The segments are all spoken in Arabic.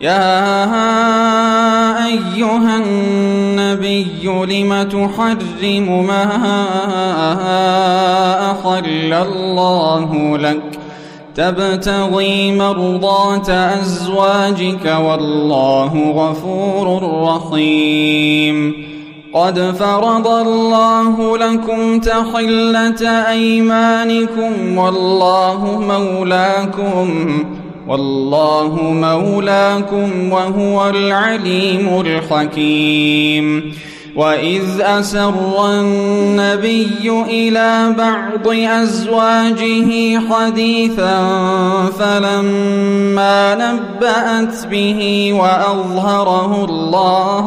يا أيها النبي لم تحرم ما أحل الله لك؟ تبتغي مرضات أزواجك والله غفور رحيم. قد فرض الله لكم تحلة أيمانكم والله مولاكم. والله مولاكم وهو العليم الحكيم. وإذ أسر النبي إلى بعض أزواجه حديثا فلما نبأت به وأظهره الله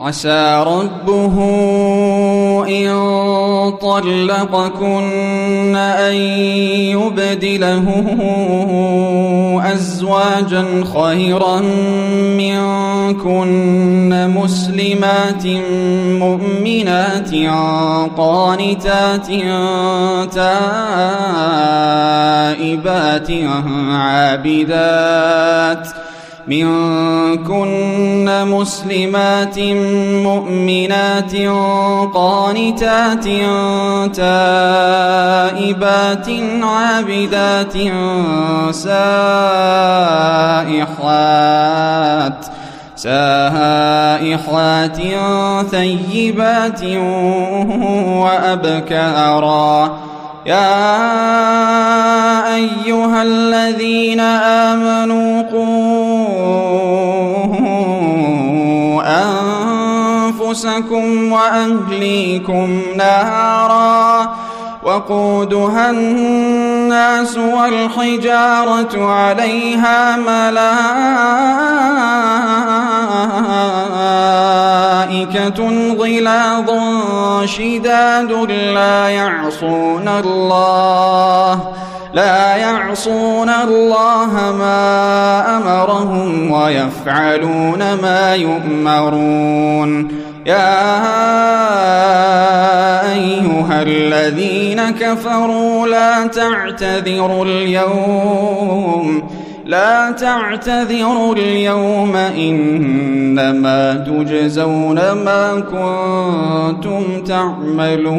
عسى ربه إن طلقكن أن يبدله أزواجا خيرا منكن مسلمات مؤمنات قانتات تائبات عابدات منكن مسلمات مؤمنات قانتات تائبات عابدات سائحات سائحات ثيبات وأبكارا يا أيها الذين آمنوا قوا أنفسكم وأهليكم نارا وقودها الناس والحجارة عليها ملائكة غلاظ شداد لا يعصون الله لا يعصون الله ما أمرهم ويفعلون ما يؤمرون. يا أيها الذين كفروا لا تعتذروا اليوم لا تعتذروا اليوم إنما تجزون ما كنتم تعملون.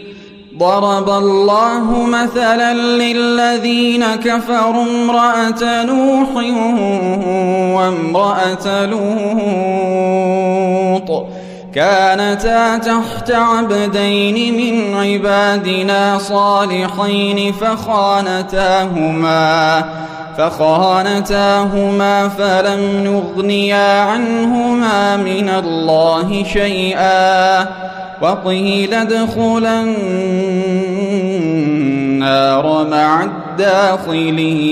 ضرب الله مثلا للذين كفروا امرأة نوح وامرأة لوط. كانتا تحت عبدين من عبادنا صالحين فخانتاهما. فخانتاهما فلم نغنيا عنهما من الله شيئا وقيل ادخلا النار مع الداخلين.